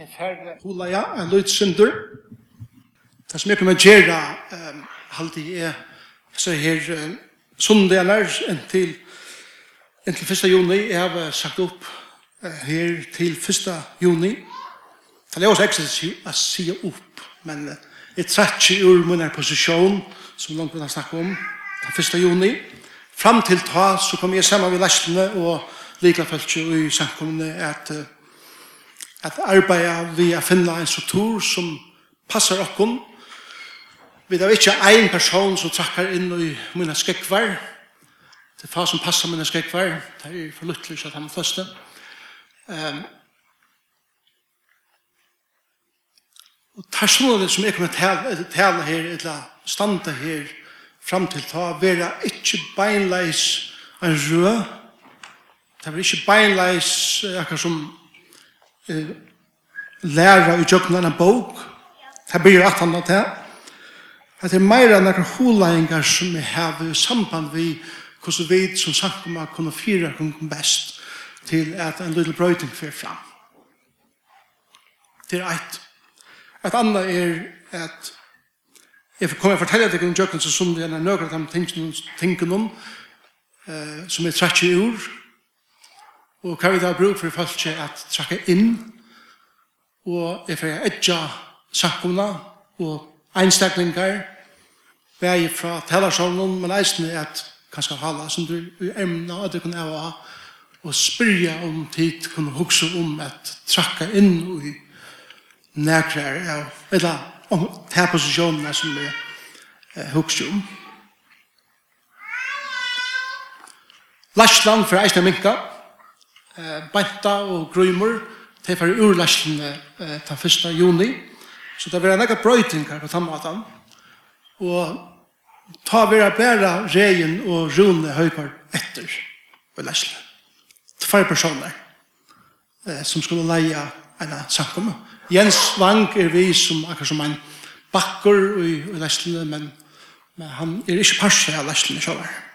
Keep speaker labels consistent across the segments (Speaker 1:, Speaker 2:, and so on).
Speaker 1: Jeg færre hula ja, en løyt synder. Det som jeg kommer gjøre, um, halde jeg så her um, sundaler inntil, inntil 1. juni. Jeg har sagt opp uh, her til 1. juni. Det er også ekstra å si opp, men uh, jeg trekker ur min posisjon, som langt vi har snakket om, den 1. juni. Fram til ta så kommer jeg sammen med lastene og likevel følte i samkommende at uh, at arbeida vi a finna en struktur som passar okkon. Vi har ikkje ein person som trakkar inn i mina skekvar. Det er fa som passar mina skekvar. Det er for luttelig at han er første. Um, og personene som jeg kommer til å tale her, eller standa her fram til ta, vera ikkje beinleis en rød. Det er ikkje beinleis akkur som eh, læra i tjøkken en bok. Det blir at han til. Det er meira enn noen holæringar som vi har i samband vi hvordan vi som sagt om samkommer kunne fyra kunne best til at en liten brøyting fyrer fram. Det er eit. Et annet er at jeg kommer til å fortelle deg om tjøkken som som det er nøkker de tingene uh, som er trekk i ord Og hva vi da bruk for folk er at trakke inn, og er for etja sakona og einstaklingar, vei fra talarsålen, men eisne at kanskje hala som du emna at du kunne eva og spyrja om tid kunne hukse om at trakka inn i nærkrar av eller om ta posisjonene som vi hukse om. Lashland for eisne minka, eh, Benta og Grymur, til for i urlæsjene eh, den 1. juni. Så det var en egen brøytingar på tannmaten. Og ta vera bæra regjen og rune høypar etter på urlæsjene. Tvær personer eh, som skulle leie en samkomme. Jens Wang er vi som akkurat som en bakker i, i læsjene, men, men han er ikke parser av læsjene sjåvært.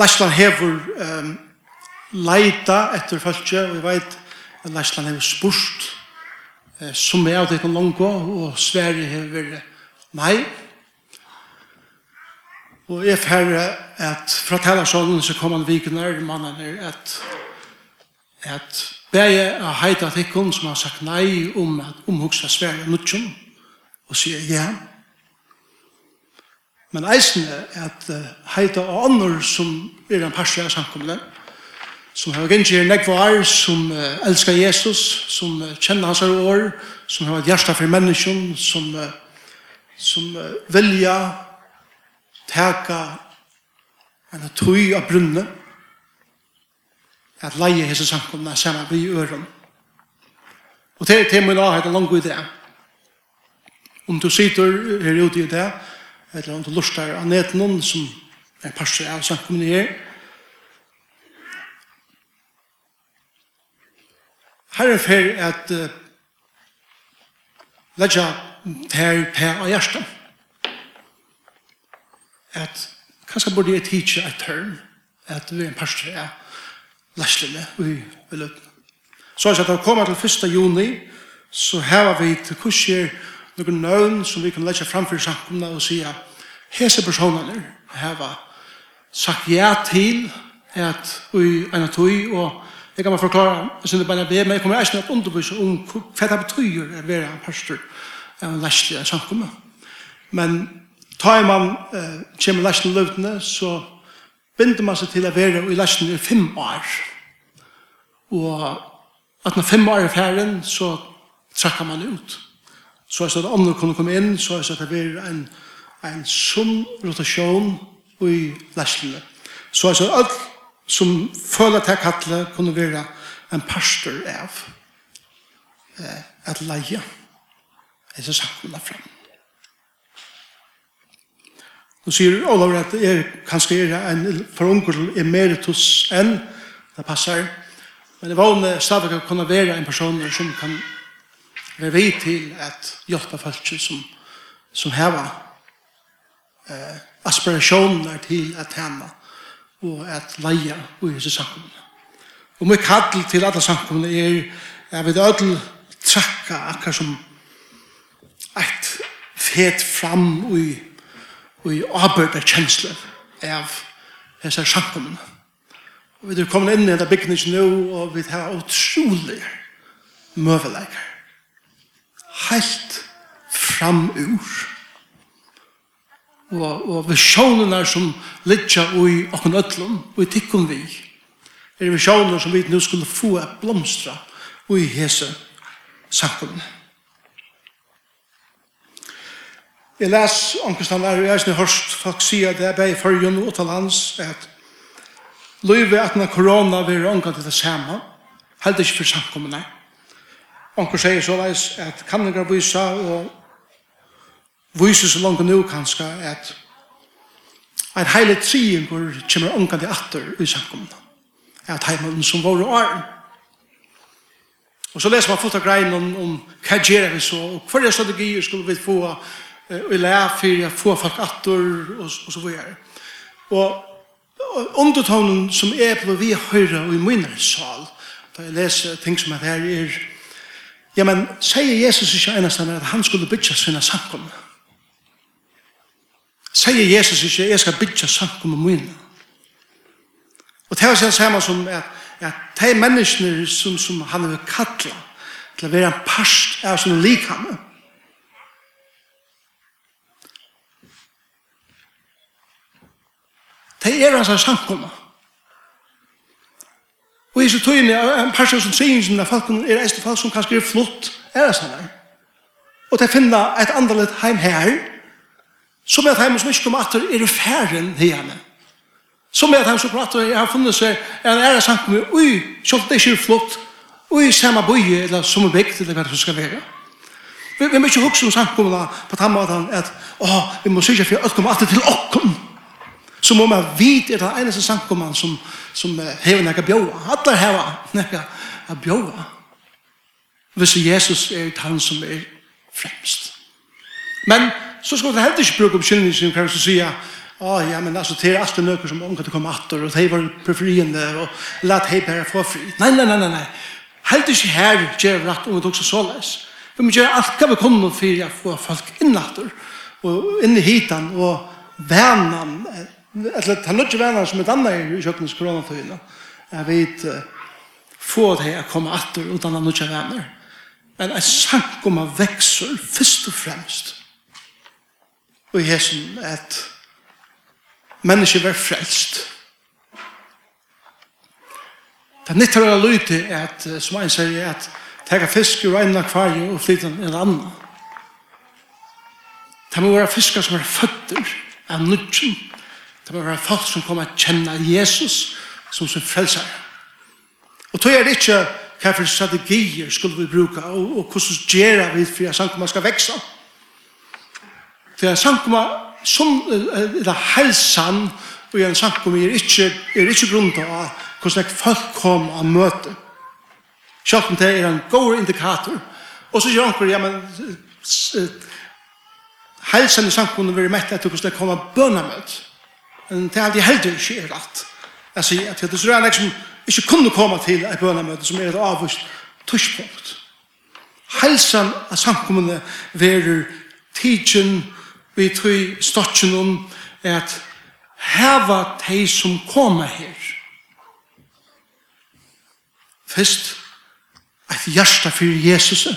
Speaker 1: Læsland hefur um, leita etter fölkje, og vi veit at Læsland hefur spurt eh, som er av det noen langt, og Sverige hefur vært nei. Og jeg færre at fra Tellersånden så kom han vikenar, mannen er at at bæge a heita tikkun som har sagt nei om at omhugsa Sverige nutjum og sier ja. Yeah. Men eisen er at heita og andre som er en parstja av samkomne, som har gengir nekvar, som uh, elskar Jesus, som uh, kjenner hans år, som har et hjärsta for menneskjon, som, uh, som uh, vilja teka en tøy av brunne, at leie hese samkomne saman vi i øren. Og det er min avhet er langt i det. Om du sitter her ute i det, eller om du lustar av ned som er pastor av samkomne her. Her er fer at uh, ledja ter per av hjertet. At kanskje burde jeg teache et term at vi er en pastor er lærslene i løpene. Så er det at det kommer til 1. juni så har vi til kurser noen nøvn som vi kan legge framfor samkomna og si at hese personene har sagt ja til at ui enn at ui og jeg kan bare forklare jeg synes bare be men jeg kommer ikke til å undervise om hva det betyr å være en pastor en leslig en samkomna men tar man eh, kommer leslig løvdene så binder man seg til å være i leslig i fem år og at når fem år er ferdig så trekker man ut så er det at andre kunne komme inn, så er det at det blir en, en sunn rotasjon i lærslene. Så er det at alle som føler til kattle kunne være en pastor av eh, at leie er så med frem. Nå sier Olav at det er kanskje er en forunkel emeritus enn, det passer, men det var en stadig å kunne være en person som kan være vi til at hjelpe folk som, som hever eh, aspirasjoner til at henne og at leie i disse samkomne. Og mye kattel til alle samkomne er at vi ødel trakka akkur som et fet fram i, i arbeid kjensler av disse samkomne. Og vi er kommet inn i denne bygningen nå, og vi har utrolig møveleikere helt fram ur. Og, og visjonerna som litja ui okken ötlum, ui tikkum vi, er visjoner som vi nu skulle få a blomstra ui hese samkomne. Jeg les omkring er, og jeg har hørt folk si at det er bare i førjen og til hans at løyve at når korona vil omkring til det samme, heldig ikke for samkommende. Onkur sier så leis at kanningar vysa og vysa så langt nu kanska at ein heile triingur kjemur ongandi atter i samkomna. At heimann som var og arm Og så leser man fullt av grein om, om hva gjør vi så, og hva er strategier skulle vi få i lær for å få folk atter, og, og så videre. Og undertonen som er på vi høyre og i min sal, da jeg leser ting som at her er Ja, men sier Jesus ikke eneste at han skulle bytja sina samkomne? Sier Jesus ikke, jeg skal bytja samkomne mine? Og det er også samme som at, at de menneskene som, som han vil kalla til å være en parst av sin likhamme, de er hans samkomne. Og i så tøyene, en person som sier som folk er eiste folk som kanskje er flott, er det sånn Og til å finne et annerledes heim her, som er et heim som ikke kommer atter, er det færen hjemme. Som er et heim som kommer atter, har funnet seg, er det ære sankt med, ui, selv det ikke er flott, ui, samme bøye, eller som er bygd, eller hva det skal være. Vi, vi må ikke huske om sankt på den måten at, å, vi må sikkert for at kommer atter til åkken, Som om jeg vet er det eneste sankommene som, som hever nekka bjóa. Alle hever nekka bjóa. Hvis Jesus er han som er fremst. Men så skal det heller ikke bruke omkyldning som kan si at Åh, ja, men altså, det er alltid nøkker som unger til å komme atter, og de var preferiende og lät hej bare få fri. Nei, nei, nei, nei, nei. Helt ikke inte här ger rätt och tok också såleis. Vi må gjøre alt hva vi kommer for å få folk inn atter, og inn i hitan og värnan eller ta lutje venner som et annet i kjøkkenes koronatøyene, jeg vet få det å komme atter utan å lutje venner. Men jeg sank om å vekser først og fremst. Og jeg som et menneske var frelst. Det nytt har jeg lyt til at, som en sier, at tega fisk ur en akvarie og flytta en annan. Det må være fiskar som er føtter av nudgen Det må være folk som kommer til å kjenne Jesus som sin frelser. Og tog er det ikke hva for strategier skulle vi bruke, og, og hvordan gjør vi for at samkomma skal vekse. Det er samkomma som er det helsan og en samkomma er ikke, er ikke grunn til hvordan folk kommer og møte. Selv om det er en god indikator. Og så gjør han ja, men helsan i samkomma vil mette etter hvordan det kommer å Men det er alltid heldig ikke er rett. Jeg sier at det er sånn liksom ikke kunne komme til et bønnemøte som er et avvist tushpunkt. Helsen av samkommende verer tidsen vi tøy stodgen om at heva de som kommer her. Først et hjerte for Jesus.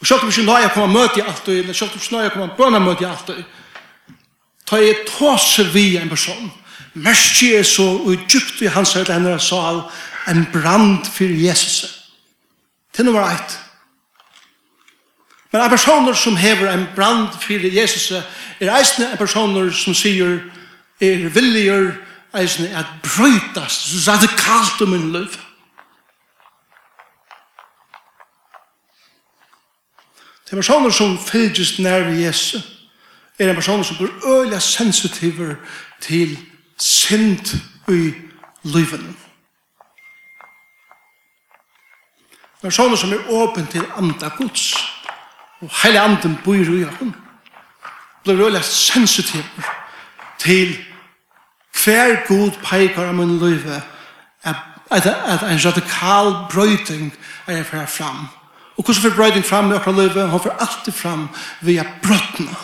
Speaker 1: Og selv om vi ikke nøye kommer møte i alt, og selv om vi ikke nøye kommer bønne møte i alt, Ta jeg tåser vi en person. Mersi er så utgypt i hans høyde henne sal en brand for Jesus. Det nummer ett. Men en personer som hever en brand for Jesus er eisne en personer som sier er villiger eisne at brøytast radikalt om en liv. Det er personer som fylgist nær ved Jesus er en person som blir øyelig sensitiver til synd i livet. Personer som er åpen til andre gods, og hele anden bor i ham, blir øyelig sensitiver til hver god peikar av min livet at, at en radikal brøyting er fra fram. Og hvordan får brøyting fram i akkurat livet? Hun får alltid fram via brøttene.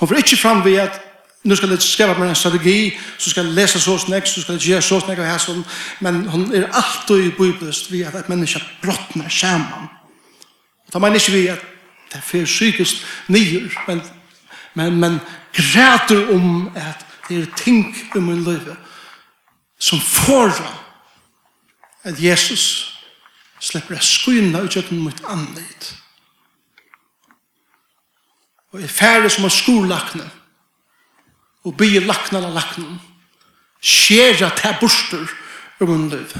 Speaker 1: Hon får ikke fram ved at nu skal jeg skrive meg en strategi, så skal jeg lese så snakk, så skal jeg gjøre så snakk av her sånn, men hun er alltid bibelst ved at et menneske brottner sammen. Da mener ikke vi at det er for psykisk nyer, men, men, men græter om at det er ting i min liv som får at Jesus slipper å skyna ut gjennom mitt anledd og er færre som en skolakne og bygge lakne av lakne Skjer skjera til borster i en liv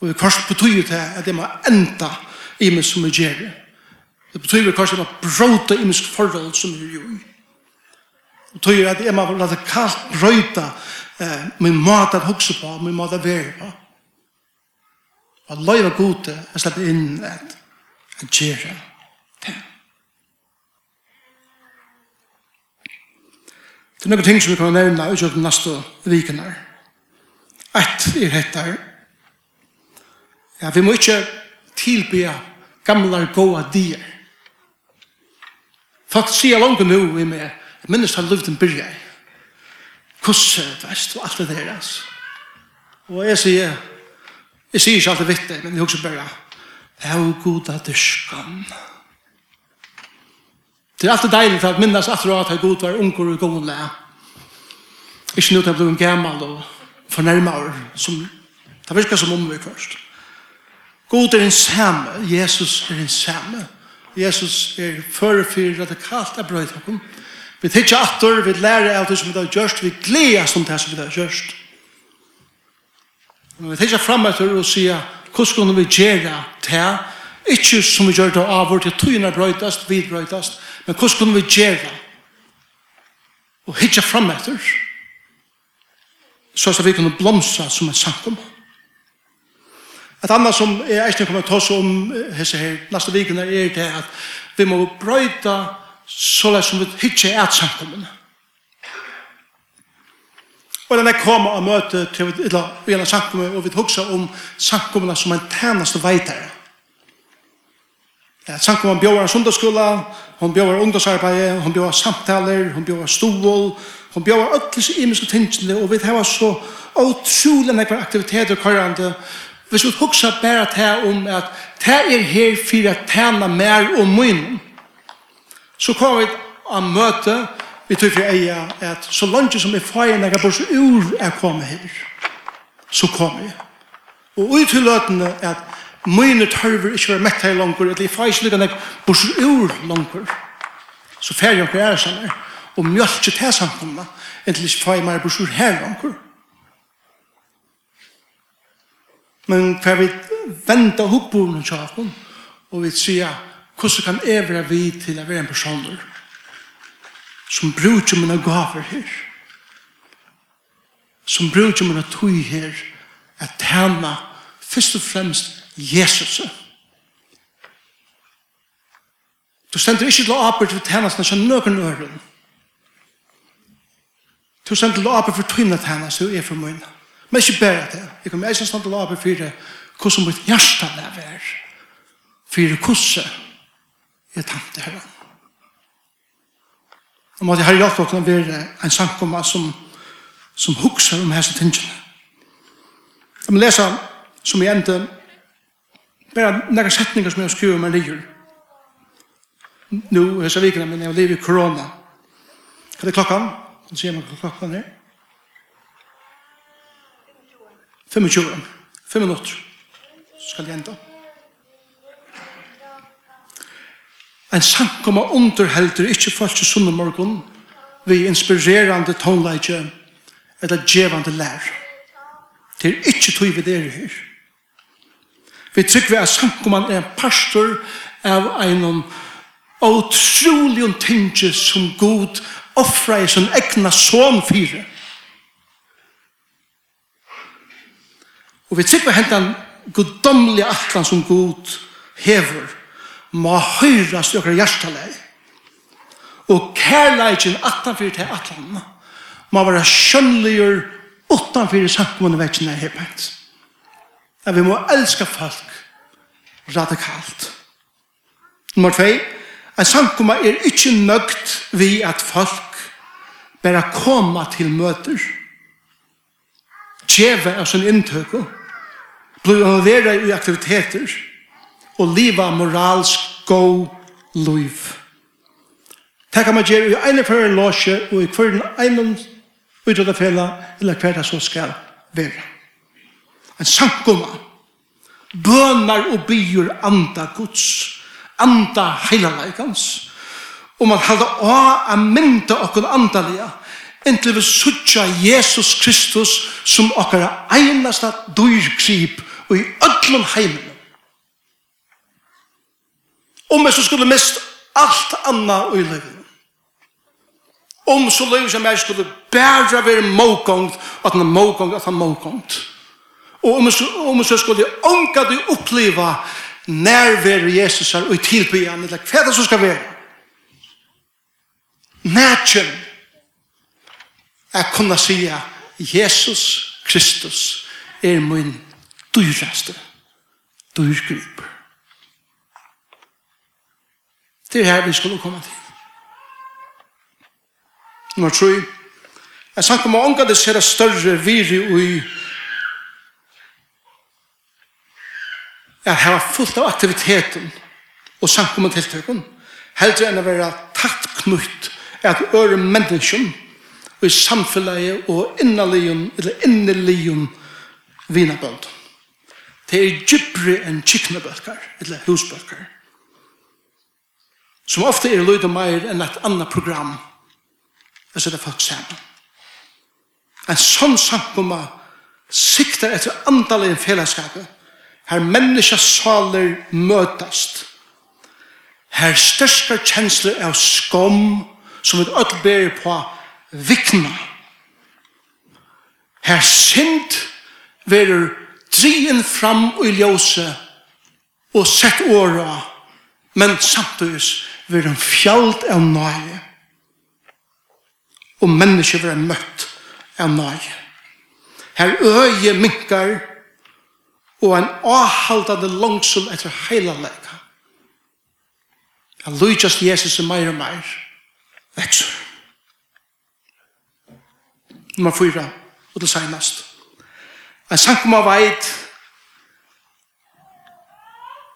Speaker 1: og det kanskje betyr det at det må enda i meg som er gjerne det betyr kanskje at det må bråte i meg forhold som er gjør. og tog at jeg må la det radikalt brøyta eh, min mat at hukse på, min mat at være på. Og løyva gode, jeg slipper inn at, jeg gjør det. Det er noen ting som vi kan nevne i den neste viken her. Et er dette ja, vi må ikke tilby gamle gode dier. Folk sier langt nå i meg, jeg minnes har levd en byrje. Kusse, vest, og alt det der, altså. Og jeg sier, jeg sier ikke alt det vittig, men jeg husker bare, jeg er god av dyrskan. Ja. Det er alltid deilig for at minnes at at jeg god var unger og god læ. Ikke nå til jeg ble gammel og fornærmere. Som, det virker som om vi først. God er en samme. Jesus er en samme. Jesus er før radikalt av brøyt. Vi tidsja atter, vi lærer av det som vi har gjørst, vi gleder om det som vi har gjørst. Men vi tidsja fram etter og sier, hvordan skal vi gjøre det? Ikke som vi gjør det av vårt, det tøyene brøytast, vi brøytast, Men hvordan kunne vi gjøre og hitja fram etter så at vi kunne blomstra som en sankum. Et annet som jeg ikke kommer til å ta om hese her neste vikene er det at vi må brøyta så lett som vi hitje er sankumene. Og den er koma og møte til vi, eller, vi er sankumene og vi hugsa om sankumene som en tænaste veitare. Sanko hon bjóðar sundagsskola, hon bjóðar ungdomsarbeid, hon bjóðar samtaler, hon bjóðar stol, hon bjóðar öllis imiske tingene, og vi hava så utrolig nekvar aktiviteter kvarande. Hvis vi hugsa bare til om at det er her for at tjene mer og min, så kommer vi av møte, vi tog for eia, at så langt som jeg får en nekvar bors ur er kommet her, så kommer jeg. Og ut til løtene at mine tørver ikke være mett her langer, eller jeg får ikke lykke nek bors ur langer, så fer jeg er sammen, og mjølk til samkomna, enn ikke får jeg meg bors ur her langer. Men hva vi venta hoppboren og tjakken, og vi sier, hvordan kan jeg være vi til å være en person som bruker mine gaver her, som bruker mine tog her, at tjene først og fremst Jesus. Du stender ikke til å åpert for tjenestene som noen øren. Du stender til å åpert for tøyne tjenestene og er for mine. Men ikke bare det. Jeg kommer ikke stende til å åpert for det hvordan mitt hjerte lever. For hvordan er tante herren. Og måtte herre hjelpe dere være en samkomma som, som hukser om hese tingene. Jeg må lese som jeg endte Bare noen setninger som jeg skriver med livet. Nå, jeg sa vikene, men jeg lever i korona. Hva er klokkan? Hva sier man klokkan her? 25. 5 minutter. Så skal jeg enda. En sang om å underhelder ikke folk til sunne morgen vi inspirerende tonleidje eller djevande lær. Det er ikke tog vi der her. Vi trykker at samkommand er en pastor av en utrolig tinge som god offra i sin egna son fire. Og vi trykker hentan goddomlige atlan som god hever må høyrast i okra hjertaleg. Og kærleikin atanfyrir til atlan må være skjønligur utanfyrir samkommande vekkina i hebent. At vi må elska folk radikalt. Nummer 2. En samkomma er ikke nøgt vi at folk bare koma til møter. Tjeve av sin inntøk. Blir involvera i aktiviteter. Og liva moralsk god liv. Det kan man gjøre i ene for en låse og i hver en ene utrådafela eller hver det som skal være. En samkomma bønar og byr anda Guds, anda heilaleikans. Og man halda å a mynda okkur andalega, inntil vi suttja Jesus Kristus som okkar einasta dyrgrip og i öllum heimen. Om jeg så skulle mist alt anna i livet. Om så livet som jeg skulle bæra være mågångt, at han er mågångt, at han er mågångt. Og om vi så skulle ånka du oppleva nærvere Jesus her og i tilbyen, eller hva er det som skal være. Nætjen er kunne si Jesus Kristus er min dyraste dyrgriper. Det er her vi skulle komme til. Nummer 3. Jeg snakker om å ånka det ser større viri og i at her var fullt av aktiviteten og samkommet tiltøkken, heldre enn å være tatt knutt at øre menneskjen og i samfunnet og innaligen, eller inneligen vinabønd. Det er gypre enn kiknebølger, eller husbølger. Som ofte er løyde mer enn et annet program, og så er det folk sammen. En sånn samkommet sikter etter andalige fellesskapet, her menneskesaler møtast, her største kjensler av skom som et öll ber på vikna. Her sint verur drien fram i ljose og sett åra, men samtidig verur en fjald av nøye. Og mennesker verur møtt av nøye. Her øye minkar, og en avhaldande langsum etter heilanleika. Jeg lujtjast Jesus meir og meir vekser. Nummer fyra, og det senast. En sankum av veit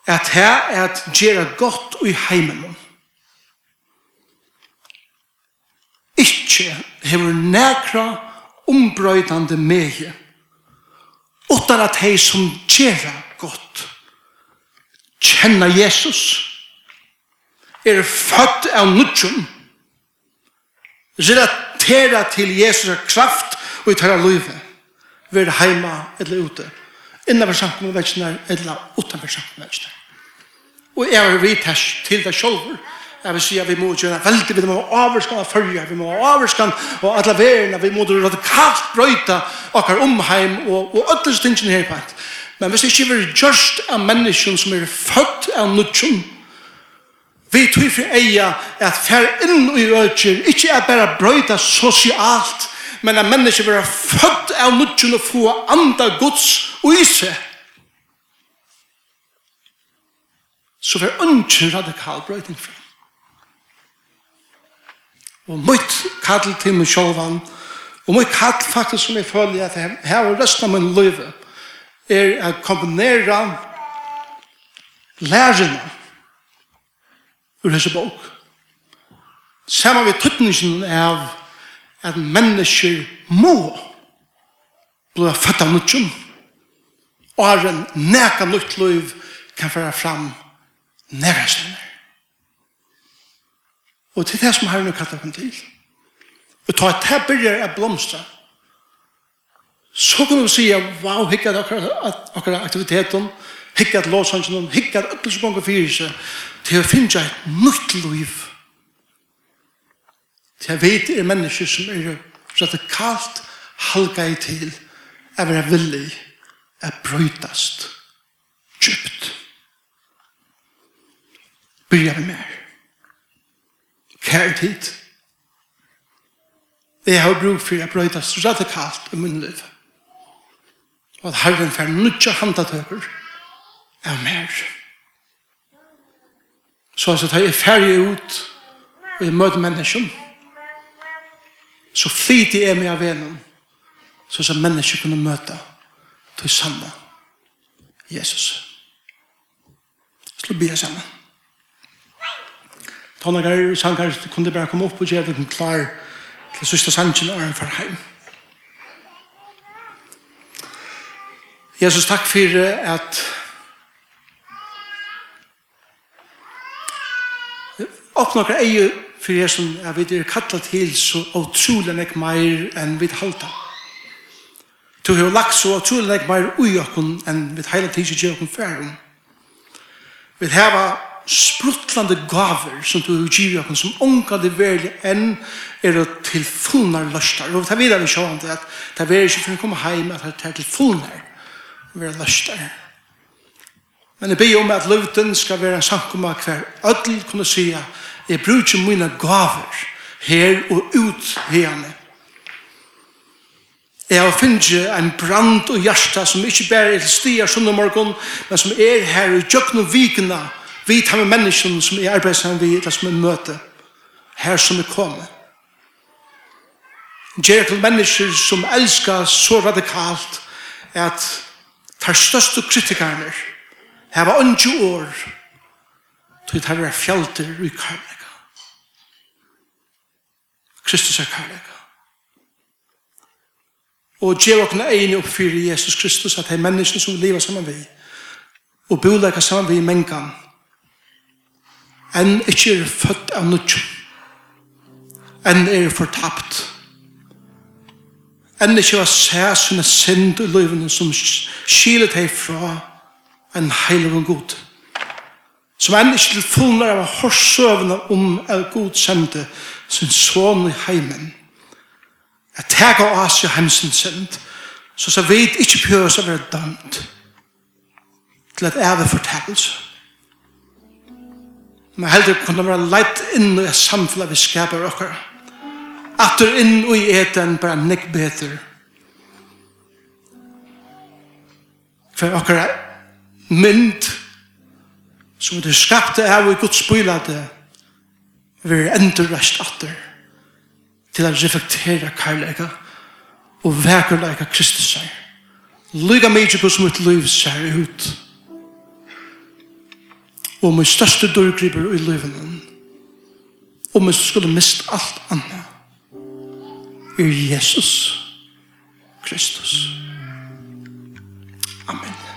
Speaker 1: at her er at gjera godt i heimen. Ikke hever nekra ombrøydande mehe utan at hei som tjera godt kjenna Jesus. Er født av nudjum. Relatera til Jesus kraft og i tæra løyve ver heima eller ute innan for samt med vetsnar eller utan for samt med vetsnar og jeg har vidt til det sjolver Jeg vil si at vi må gjøre veldig, vi må ha av følge, vi må ha avvarskan og alle verene, vi må radikalt brøyta okkar omheim og, og ødels tingene her på et. Men hvis det ikke er gjørst av menneskene som er født av nødtjen, vi tror for eia at fer inn i ødtjen, ikke er bare brøyta sosialt, men at mennesker er født av nødtjen og få andre gods og i seg. Så fer ønsker radikal brøyting fram og mitt kall til min sjålvan, og mitt kall faktisk som jeg føler at jeg har resten av min liv, er å kombinere lærerne ur hese bok. Saman vi tøtningen av at mennesker må bli født av nutjum, og har en neka nutt liv kan føre fram nærmest. Og til det som har nu kallar dem til. Og ta et her byrjar av blomstra. Så kan du si, wow, hikk at akkurat aktiviteten, hikk at låsangen, hikk at öll som gonger fyrir seg, til å finne et nytt liv. Til jeg vet er mennesker som er radikalt halga i til, å være villig, å brøytast, djupt. Byrjar vi mer. Kær tid. Jeg har brug for at brøyta radikalt i min liv. Og at Herren får nødja handatøver av mer. Så altså, da jeg er ferdig ut og jeg møter mennesken, så flyter jeg meg av venen, så som mennesker kunne møte til samme Jesus. Så blir jeg sammen tonnagar, sangar, kunne bare komme opp og gjøre den klar til sørste sangen og en far heim. Jesus, takk for at åpne noen eie for jeg som jeg vet er kattlet til så utrolig nek meir enn vi halta. Du har lagt så utrolig nek meir ui okken enn vi heila tidsi gjør okken færum. Vi heva spruttlande gaver som du utgiver oss som unga det velje enn er det til fullnar løstar og ta videre vi sjåan til at det er ikke for å komme heim at det er til fullnar være løstar men jeg ber om at løvden skal være en samkomma hver ødel kunne si jeg bruker mine gaver her og ut herne Jeg har finnet en brand og hjerte som ikke bare er til stier sånn om morgen, men som er her i kjøkken og vikene, Vi tar med menneskene som er arbeidsam vi, eller som er møte, her som er kommet. Gjer til mennesker som elskar så radikalt at tar største kritikerne heva ønske år til tar er fjalter i karnega. Kristus er karnega. Og gjer okna egne oppfyrir Jesus Kristus at hei menneskene som lever saman vi og bolega saman vi i mengan enn ikke er født av nødtjum, enn er fortapt, enn ikke var sæ som synd i løyvene som skilet deg fra en heilig og god. Som enn ikke til fullner av horsøvene om er god sendte sin son i heimen. Jeg teg av Asia hemsen synd, så så vet ikke pjøs av er dømt til at æve fortellelse. Men heldur kunne være leit inn i samfunnet vi skaper okkar. du inn i eten bare nek beter. For okkar mynd som du skapte av i Guds bylade vi er endurrest atter til å reflektera karlæga og vekurlæga Kristus seg. Lyga mykje på som et liv ser ut og min største dørgriper i livet og min skulle mist alt annet. Er Jesus Kristus. Amen.